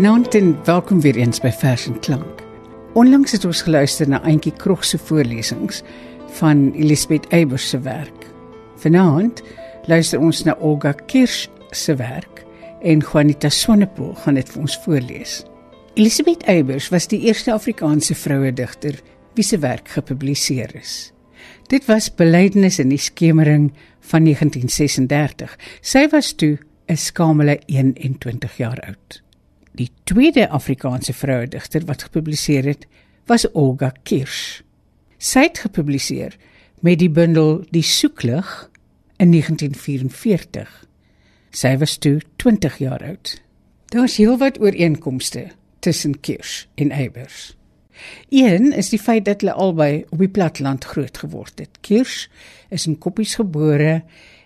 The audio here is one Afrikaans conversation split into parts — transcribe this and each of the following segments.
Goeienaand en welkom weer eens by Vers en Klank. Onlangs het ons geluister na Auntie Krog se voorlesings van Elisabeth Eybers se werk. Vanaand luister ons na Olga Kirsch se werk en Juanita Swanepoel gaan dit vir ons voorlees. Elisabeth Eybers was die eerste Afrikaanse vroue digter wie se werk gepubliseer is. Dit was Belydenis in die skemering van 1936. Sy was toe 'n skamele 21 jaar oud. Die tweede Afrikaanse vroue digter wat gepubliseer het, was Olga Kirsch. Sy het gepubliseer met die bundel Die soeklig in 1944. Sy was toe 20 jaar oud. Daar's heelwat ooreenkomste tussen Kirsch en Eybers. Een is die feit dat hulle albei op die platteland groot geword het. Kirsch is in Koppies gebore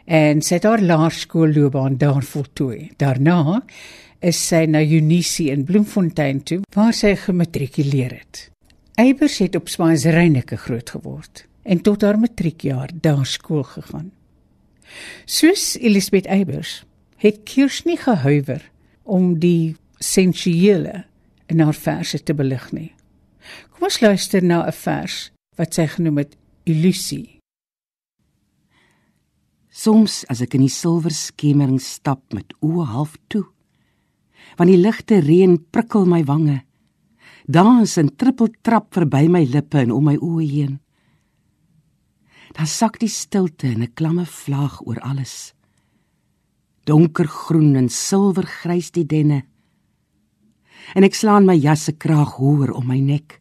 en sy het haar laerskoolloopbaan daar voltooi. Daarna is sy na Unisie in Bloemfontein toe waar sy gematrikuleer het. Eybers het op Swansreinike groot geword en tot haar matriekjaar daar skool gegaan. Soos Elisabeth Eybers het Kirsch nie gehuiwer om die sensuele in haar verse te belig nie. Kom ons luister na 'n vers wat sy genoem het Illusie. Soms as ek in die silwer skemering stap met oë half toe, want die ligte reën prikkel my wange. Dans en trippel trap verby my lippe en om my oë heen. Dan sak die stilte in 'n klamme vlaag oor alles. Donkergroen en silwergrys die denne. En ek slaan my jas se kraag hoër om my nek.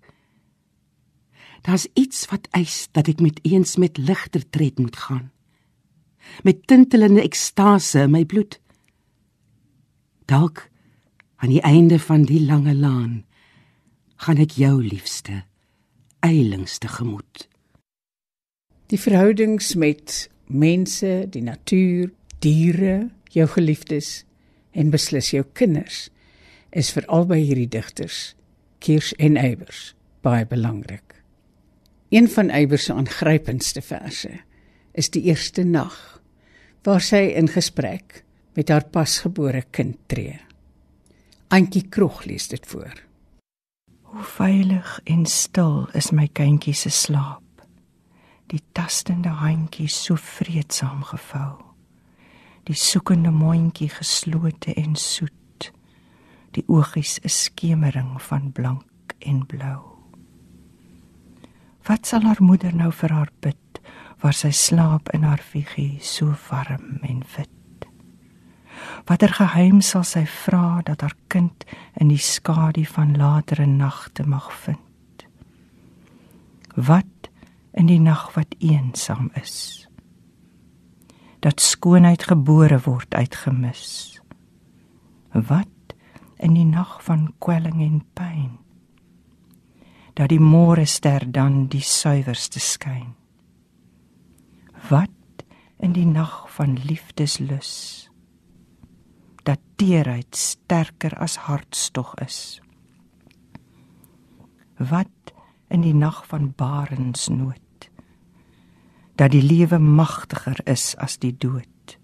Daar's iets wat eis dat ek met eens met ligter tred moet gaan. Met tintelende ekstase in my bloed. Dalk aan die einde van die lange laan gaan ek jou liefste eilingste gemoed. Die verhoudings met mense die natuur diere jou geliefdes en beslis jou kinders is vir albei hierdie digters Kirsch en Eybers baie belangrik. Een van Eybers se aangrypendste verse is die eerste nag waar sy in gesprek met haar pasgebore kind tree Antjie Krog lees dit voor. Hoe veilig en stil is my kindjie se slaap. Die tastende handjie so vreedsaam gevou. Die soekende mondjie geslote en soet. Die oogies 'n skemering van blank en blou. Wat sal haar moeder nou vir haar bid waar sy slaap in haar figuur so warm en fit? Watter geheim sal sy vra dat haar kind in die skadu van latere nagte mag vind? Wat in die nag wat eensaam is? Dat skoonheid gebore word uitgemis. Wat in die nag van kwelling en pyn? Dat die môre ster dan die suiwerste skyn. Wat in die nag van liefdeslus? Dat teerheid sterker as hartstog is. Wat in die nag van barensnood dat die lewe magtiger is as die dood.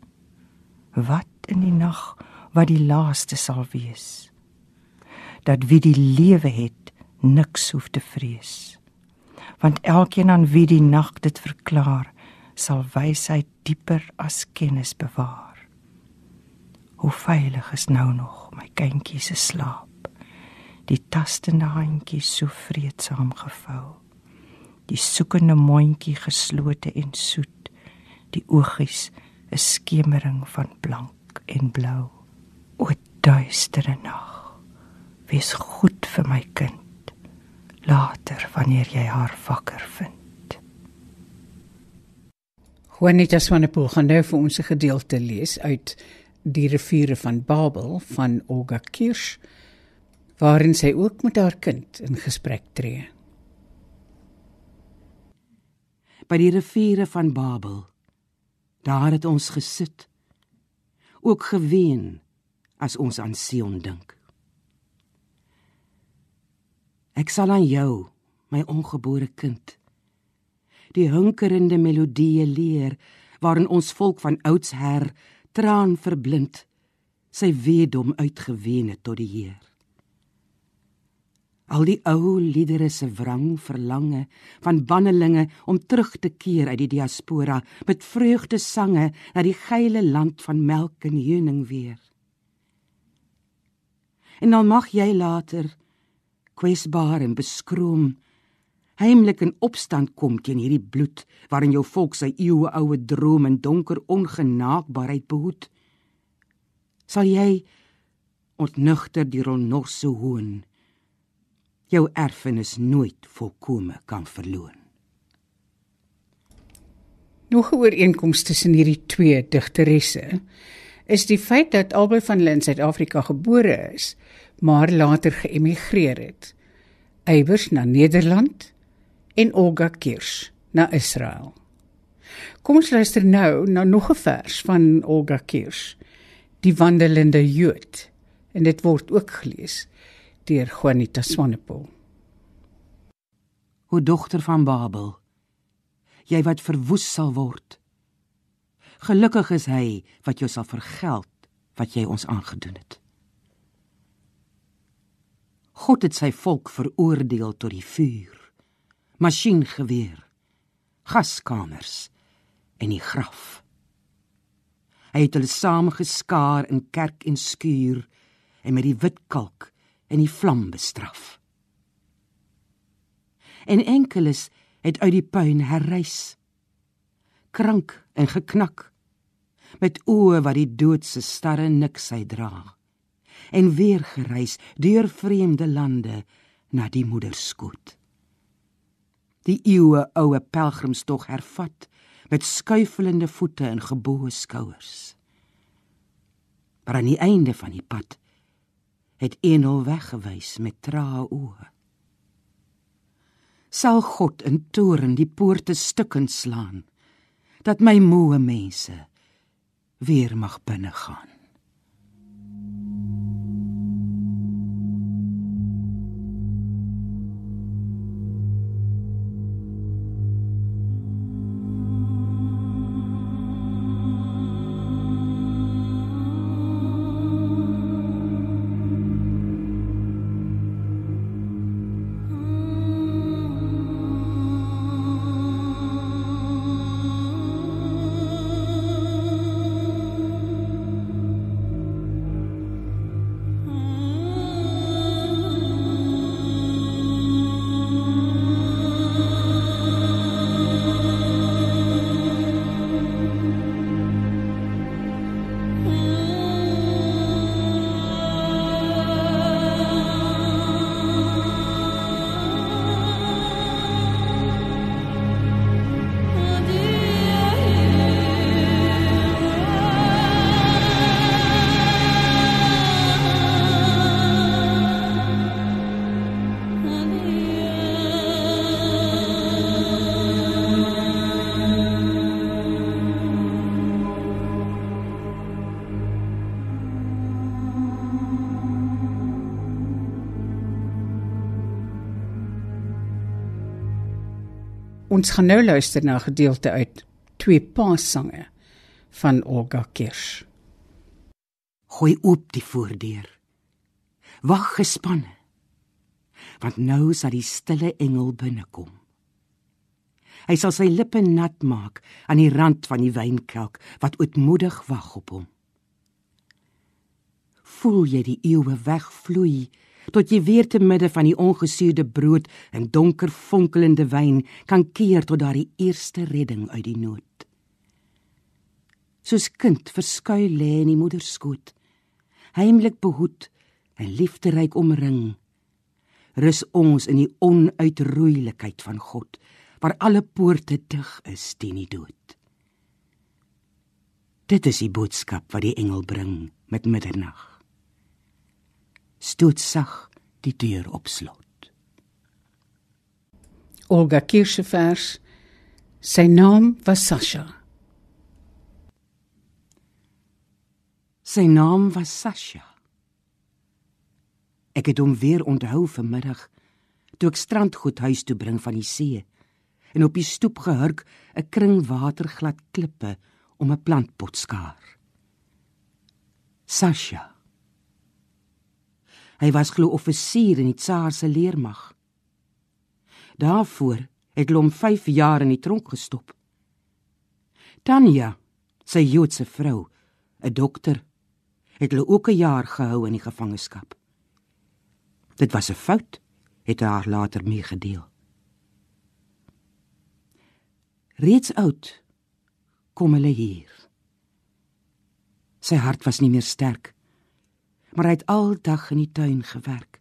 Wat in die nag wat die laaste sal wees. Dat wie die lewe het, niks hoef te vrees. Want elkeen aan wie die nag dit verklaar, sal wysheid dieper as kennis bewaar. Hoe veilig is nou nog my kindjie se slaap. Die tastende handjie so vreedsaam gevou. Die soekende mondjie geslote en soet. Die oogies 'n skemering van blank en blou. O duistere nag. Wees goed vir my kind. Later wanneer jy haar wakker vind. Juanita Swanepoel gaan nou vir ons 'n gedeelte lees uit die riviere van Babel van Olga Kirsch waarin sy ook met haar kind in gesprek tree. By die riviere van Babel daar het ons gesit ook geween as ons aan Sion dink. Ek sal aan jou, my ongebore kind, die hunkerende melodieë leer waarin ons volk van ouds her traan verblind sy weedom uitgewene tot die Heer Al die ou liedere se wrang verlange van bannelinge om terug te keer uit die diaspora met vreugdesange na die geile land van melk en heuning weer. En dan mag jy later kwesbaar en beskroom heimlik in opstand kom teen hierdie bloed waarin jou volk sy eeue oue droom en donker ongenaakbaarheid behoed. Sal jy ontnugter die ronorse hoon jou erfenis nooit volkome kan verloon. Nog 'n ooreenkoms tussen hierdie twee digteresse is die feit dat albei van hulle in Suid-Afrika gebore is, maar later geëmigreer het. Eybers na Nederland en Olga Kirsch na Israel. Kom ons luister nou na nog 'n vers van Olga Kirsch, Die wandelende Jood, en dit word ook gelees deur Juanita Swanepoel. O dogter van Babel, jy wat verwoes sal word. Gelukkig is hy wat jou sal vergeld wat jy ons aangedoen het. God het sy volk veroordeel tot die vuur, masjiengeweer, gaskamers en die graf. Hy het hulle saamgeskaar in kerk en skuur en met die wit kalk en die vlam bestraf. En enkeles het uit die puin herrys, krank en geknak, met oë wat die doodse starre niks hy dra, en weer gereis deur vreemde lande na die moederskoot. Die eeue oue pelgrimstog hervat met skuifelende voete en geboue skouers. Maar aan die einde van die pad het Enel weggewys met trae oë. Sal God in toren die poorte stukkend slaan dat my moe mense weer mag binne gaan. Ons gaan nou luister na 'n gedeelte uit twee paassange van Olga Kirsch. Gooi oop die voordeur. Wag gespanne. Want nou sal die stille engel binnekom. Hy sal sy lippe nat maak aan die rand van die wynkelk wat ootmoedig wag op hom. Voel jy die eeue wegvloei tot jy weer te midde van die ongesuurde brood en donker fonkelende wyn kan keer tot daardie eerste redding uit die nood. Soos kind verskuil lê in die moeder skoot, heimlik behoed en liefderyk omring, rus ons in die onuitroeilikheid van God, waar alle poorte dig is teen die dood. Dit is die boodskap wat die engel bring met middernag stoot sag die deur op slot. Olga Kirschevers sy naam was Sasha. Sy naam was Sasha. Ek het hom weer onthou vanmiddag toe ek strandgoed huis toe bring van die see en op die stoep gehurk 'n kring waterglad klippe om 'n plantpot skaar. Sasha Hy was glo offisier in die tsaar se leermag. Daarvoor het hom 5 jaar in die tronk gestop. Tanya, sy Joodse vrou, 'n dokter, het hulle ook 'n jaar gehou in die gevangenskap. Dit was 'n fout, het haar later meegedeel. Reeds oud kom hulle hier. Sy hart was nie meer sterk, maar hy het aldag in die tuin gewerk.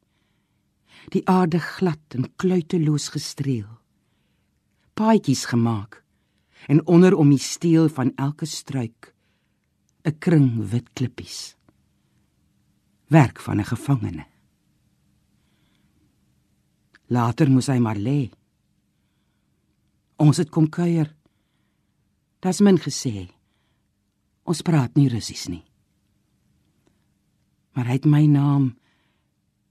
Die aarde glad en kluiteloos gestreel. Paadjies gemaak en onder om die steel van elke struik 'n kring wit klippies. Werk van 'n gevangene. Later moes hy maar lê. Ons het kom kuier. Das men gesê. Ons praat nie Russies nie. Maar hy het my naam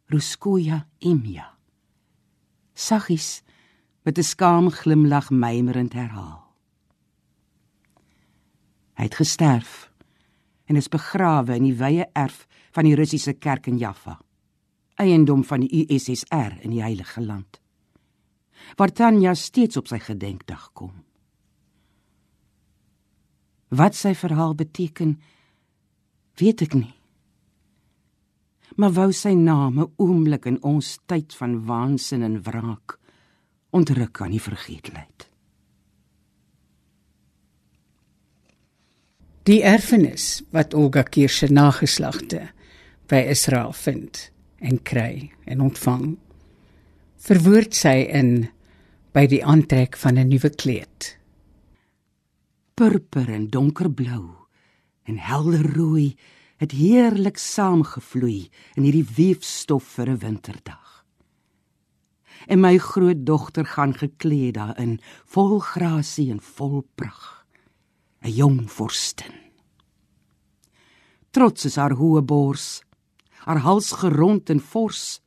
Ruskoya Imya. Saggies met 'n skaam glimlag mymerend herhaal. Hy het gesterf en is begrawe in die wye erf van die Russiese kerk in Jaffa, eiendom van die USSR in die Heilige Land. Waar Tanya steeds op sy gedenkdag kom. Wat sy verhaal beteken, weet ek nie. Maar wou sy naam 'n oomblik in ons tyd van waansin en wraak ontruk aan die vergeetlikheid. Die erfenis wat Olga Kirsch se nageslagte by Israel vind en kry en ontvang verwoord sy in by die aantrek van 'n nuwe kleed. Purper en donkerblou en helder rooi het heerlik saamgevloei in hierdie weefstof vir 'n winterdag. En my grootdogter gaan geklee daarin, vol grasie en vol pragt. 'n jong vorstin. Trots is haar hoë bors, haar hals gerond en fors,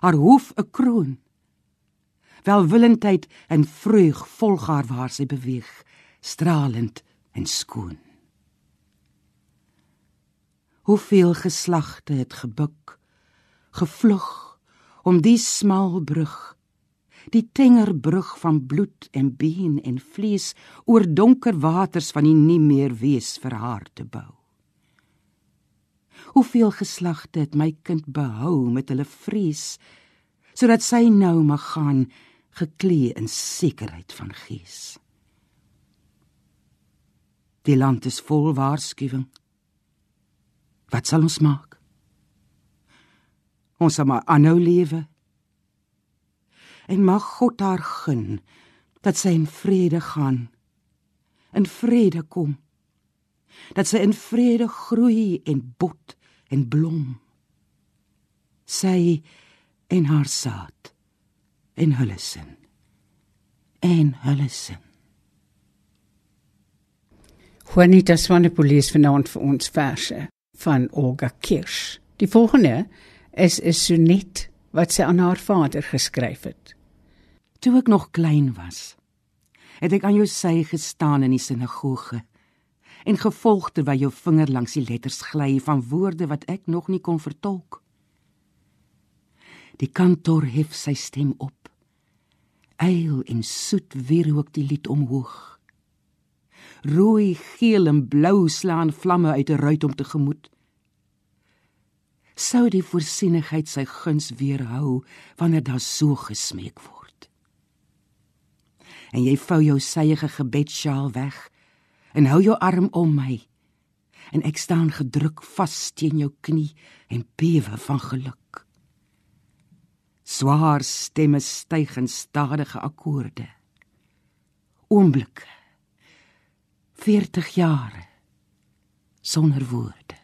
haar hoof 'n kroon. Welwillendheid en vreug volg haar waar sy beweeg, stralend en skoon. Hoeveel geslagte het gebuk, gevlug om die smal brug die tenger brug van bloed en been en vlees oor donker waters van die nie meer wees vir haar te bou. Hoeveel geslagte het my kind behou met hulle vrees sodat sy nou mag gaan geklee in sekerheid van gees. Die land is vol waarskuwing. Wat sal ons maak? Ons sal maar aanhou lewe. En mag God haar gun dat sy in vrede gaan in vrede kom dat sy in vrede groei en bot en blom. Sy en haar saad en hulle sin en hulle sin. Juanita Swanepoel is vanaand vir ons verse van Olga Kirsch. Die volgende is 'n sonnet wat sy aan haar vader geskryf het. Toe ek nog klein was, het ek aan jou sy gestaan in die sinagoge en gevolg terwyl jou vinger langs die letters gly van woorde wat ek nog nie kon vertolk. Die kantor hef sy stem op. Eil en soet wierook die lied omhoog. Rooi, geel en blou slaan vlamme uit 'n ruit om te gemoed. Sou die voorsienigheid sy guns weerhou wanneer daar so gesmeek word? En jy vou jou syeige gebedsjaal weg en hou jou arm om my. En ek staan gedruk vas teen jou knie en bewe van geluk. Swaar stemme styg in stadige akkoorde. Oomblik 40 jare sonder woorde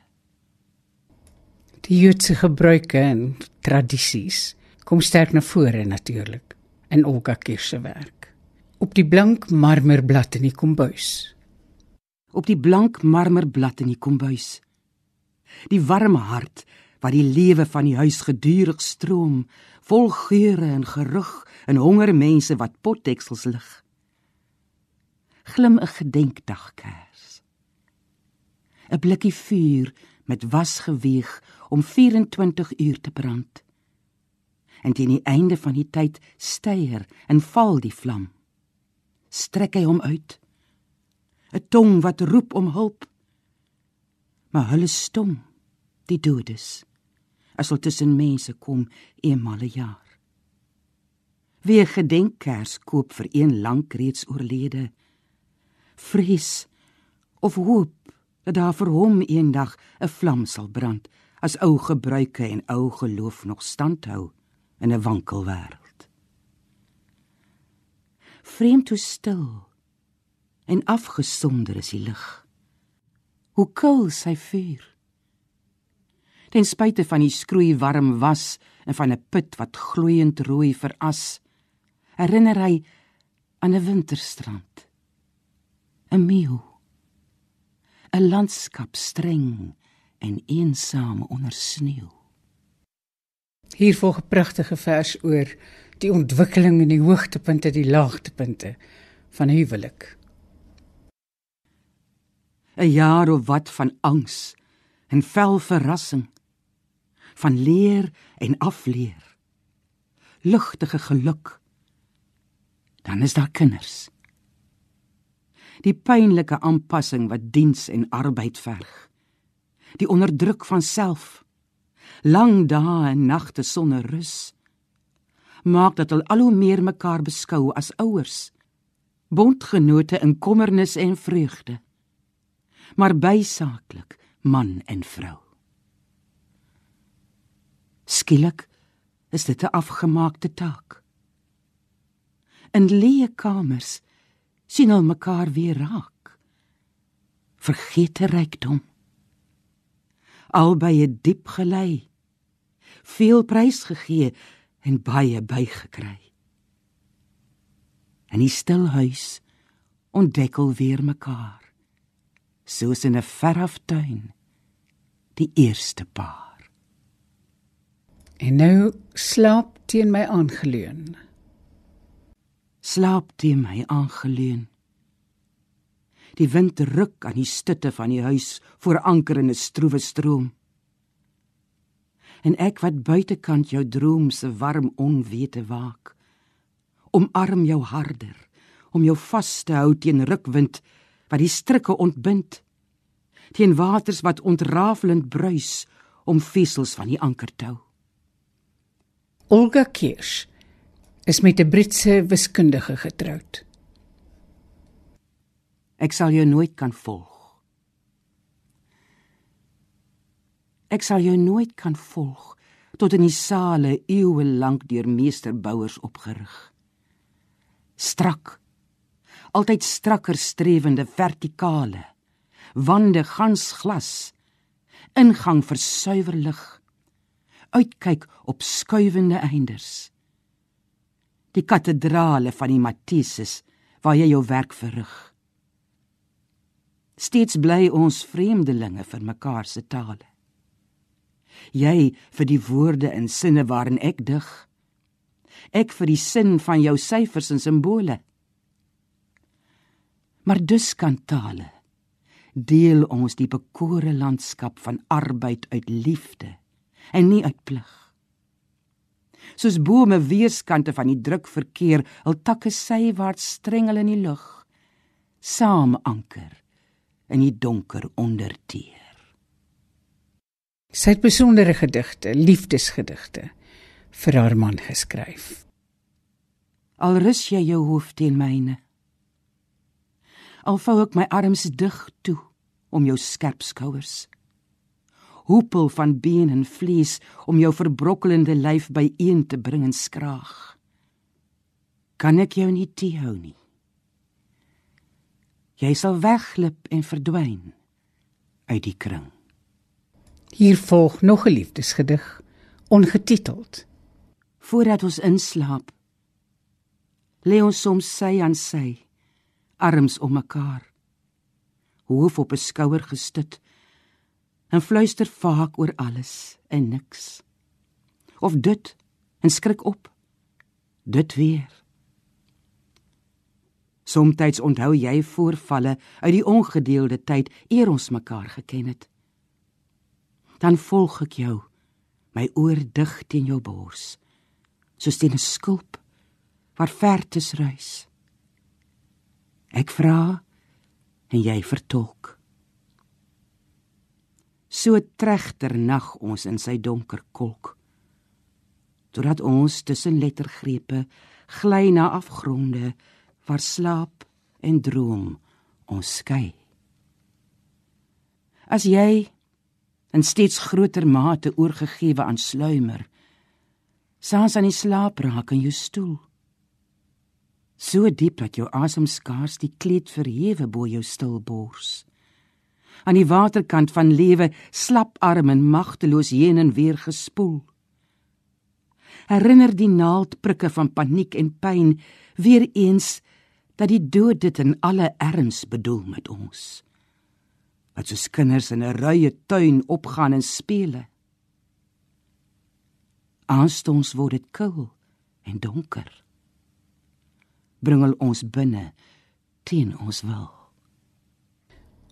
die joodse gebruike en tradisies kom sterk na vore natuurlik in Olga Kirsch se werk op die blank marmerblad in die kombuis. Op die blank marmerblad in die kombuis. Die warme hart wat die lewe van die huis gedurig stroom, vol geure en gerug en honger mense wat potdeksels lig. Glim 'n gedenkdagkers. 'n blikkie vuur met was geweeg om 24 uur te brand. En teen die einde van die tyd styer en val die vlam. Strek hy hom uit. 'n Tong wat roep om hulp. Maar hulle stom, die dodes. As hulle tussen mense kom eenmal 'n jaar. Wie gedenkkers koop vir een lank reeds oorlede. Vrees of hoop dat daar vir hom eendag 'n een vlam sal brand as ou gebruike en ou geloof nog standhou in 'n wankel wêreld. Vreemd hoe stil en afgesonder is die lig. Hoe koel sy vuur. Ten spyte van die skroei warm was en van 'n put wat gloeiend rooi veras, herinner hy aan 'n winterstrand. 'n Meeu 'n landskap streng en eensaam onder sneeu. Hier volg 'n pragtige vers oor die ontwikkeling en die hoogtepunte, die laagtepunte van huwelik. 'n Jaar of wat van angs en vel verrassing, van leer en afleer. Lugtige geluk. Dan is daar kinders die pynlike aanpassing wat diens en arbeid verg. Die onderdruk van self. Lang dae en nagte sonder rus maak dat hulle al hoe meer mekaar beskou as ouers. Bondgenote in kommernis en vreugde. Maar bysaaklik man en vrou. Skielik is dit 'n afgemaakte taak. In leë kamers sien hulle mekaar weer raak. Vergete rykdom. Albei het diep gelei. Veel prys gegee en baie bygekry. En die stil huis ontdekkel weer mekaar. Soos in 'n veraf tuin die eerste paar. En nou slaap teen my aangeleun slaap teen my aangeleun. Die wind ruk aan die stutte van die huis voor anker in 'n stroewe stroom. En ek wat buitekant jou droom se warm onwete waak, omarm jou harder om jou vas te hou teen rukwind wat die strikke ontbind, teen waters wat ontrafelend bruis om vessels van die anker tou. Olga Kirsch is met 'n Britse wiskundige getroud. Ek sal jou nooit kan volg. Ek sal jou nooit kan volg tot in die sale eeue lank deur meesterbouers opgerig. Strak. Altyd strakker strewende vertikale. Wande gans glas. Ingang vir suiwer lig. Uitkyk op skuivende einders die kathedrale van die Matthies waar jy jou werk verrig. Steeds bly ons vreemdelinge vir mekaar se tale. Jy vir die woorde en sinne waarin ek dig. Ek vir die sin van jou syfers en simbole. Maar dus kan tale deel ons die bekore landskap van arbeid uit liefde en nie uit plig soos bome weerskante van die druk verkeer, hul takke sywaarts strengel in die lug, saam anker in die donker onderteer. Sy het besondere gedigte, liefdesgedigte vir haar man geskryf. Al rus jy jou hoof teen myne. Al vou ek my arms dig toe om jou skerp skouers hoepel van been en vlees om jou verbrokkelende lyf byeen te bring en skraag. Kan ek jou nie teehou nie? Jy sal wegglip en verdwyn uit die kring. Hier volg nog 'n liefdesgedig, ongetiteld. Voordat ons inslaap, lê ons soms sy aan sy, arms om mekaar, hoof op 'n skouer gestit en fluister vaak oor alles en niks. Of dit en skrik op. Dit weer. Somstyds onthou jy voorvalle uit die ongedeelde tyd eer ons mekaar geken het. Dan volg ek jou, my oor dig teen jou bors, soos teen 'n skulp waar vertes ruis. Ek vra en jy vertolk. So tregter nag ons in sy donker kolk. Totdat ons tussen lettergrepe gly na afgronde waar slaap en droom ons skei. As jy in steeds groter mate oorgegewe aan sluimer, saans aan die slaap raak in jou stoel. So diep dat jou asem skaars die kleed verhewe bo jou stil bors. Aan die waterkant van lewe slap arm en magteloos heen en weer gespoel. Herinner die naaldprikke van paniek en pyn weer eens dat die dood dit in alle erns bedoel met ons. Wat soos kinders in 'n ruie tuin opgaan en speel. Aanstoms word dit koud en donker. Bring ons binne teen ons wil.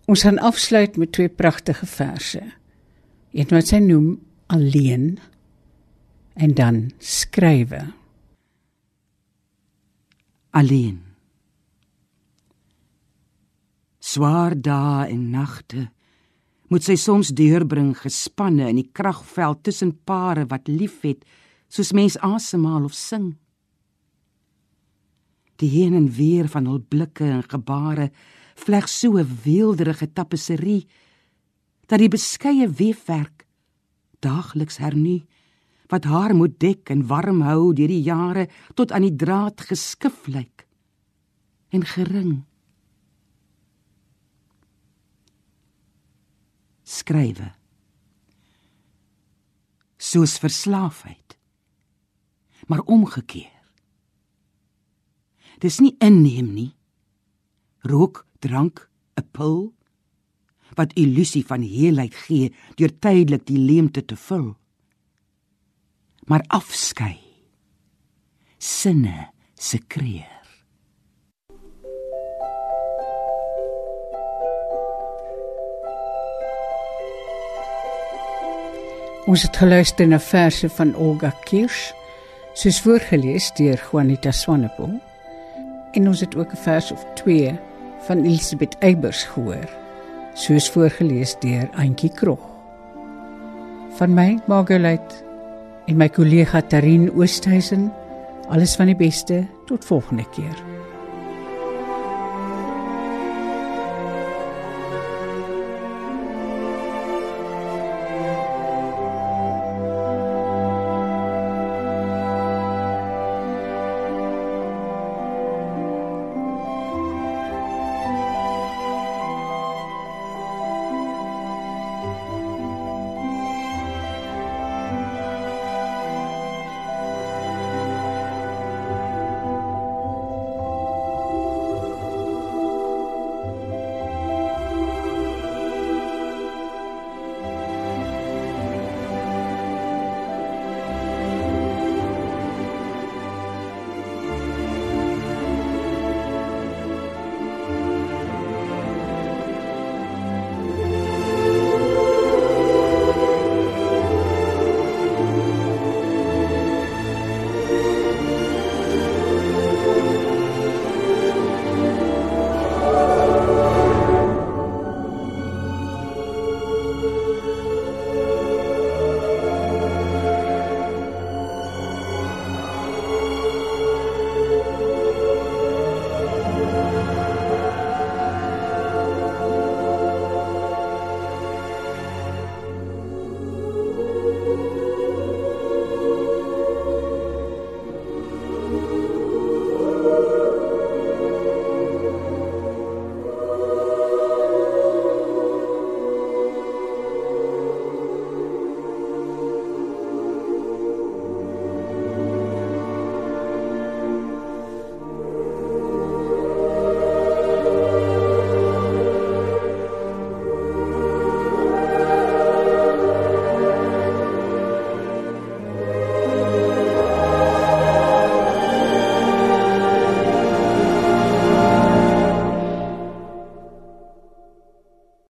Ons gaan afsluit met twee pragtige verse. Een wat sy noem Alleen en dan skrywe. Alleen. Swaar dae en nagte moet sy soms deurbring gespanne in die kragveld tussen pare wat liefhet soos mens asemhaal of sing. Die heen en weer van hul blikke en gebare vleg so 'n weelderige tapisserie dat die beskeie weefwerk daagliks hernu wat haar moet dek en warm hou deur die jare tot aan die draad geskif lyk en gering. Skrywe. Soos verslaafheid maar omgekeer. Dis nie inneem nie. Rook drank 'n pil wat illusie van heelheid gee deur tydelik die leemte te vul. Maar afskei. Sinne se kreer. Ons het geluister na verse van Olga Kirsch, soos voorgeles deur Juanita Swanepoel. En ons het ook 'n vers of 2 van Elisabeth Eybers gehoor, soos voorgeles deur Auntie Krog. Van my, Margolite en my kollega Tarin Oosthuizen, alles van die beste tot volgende keer.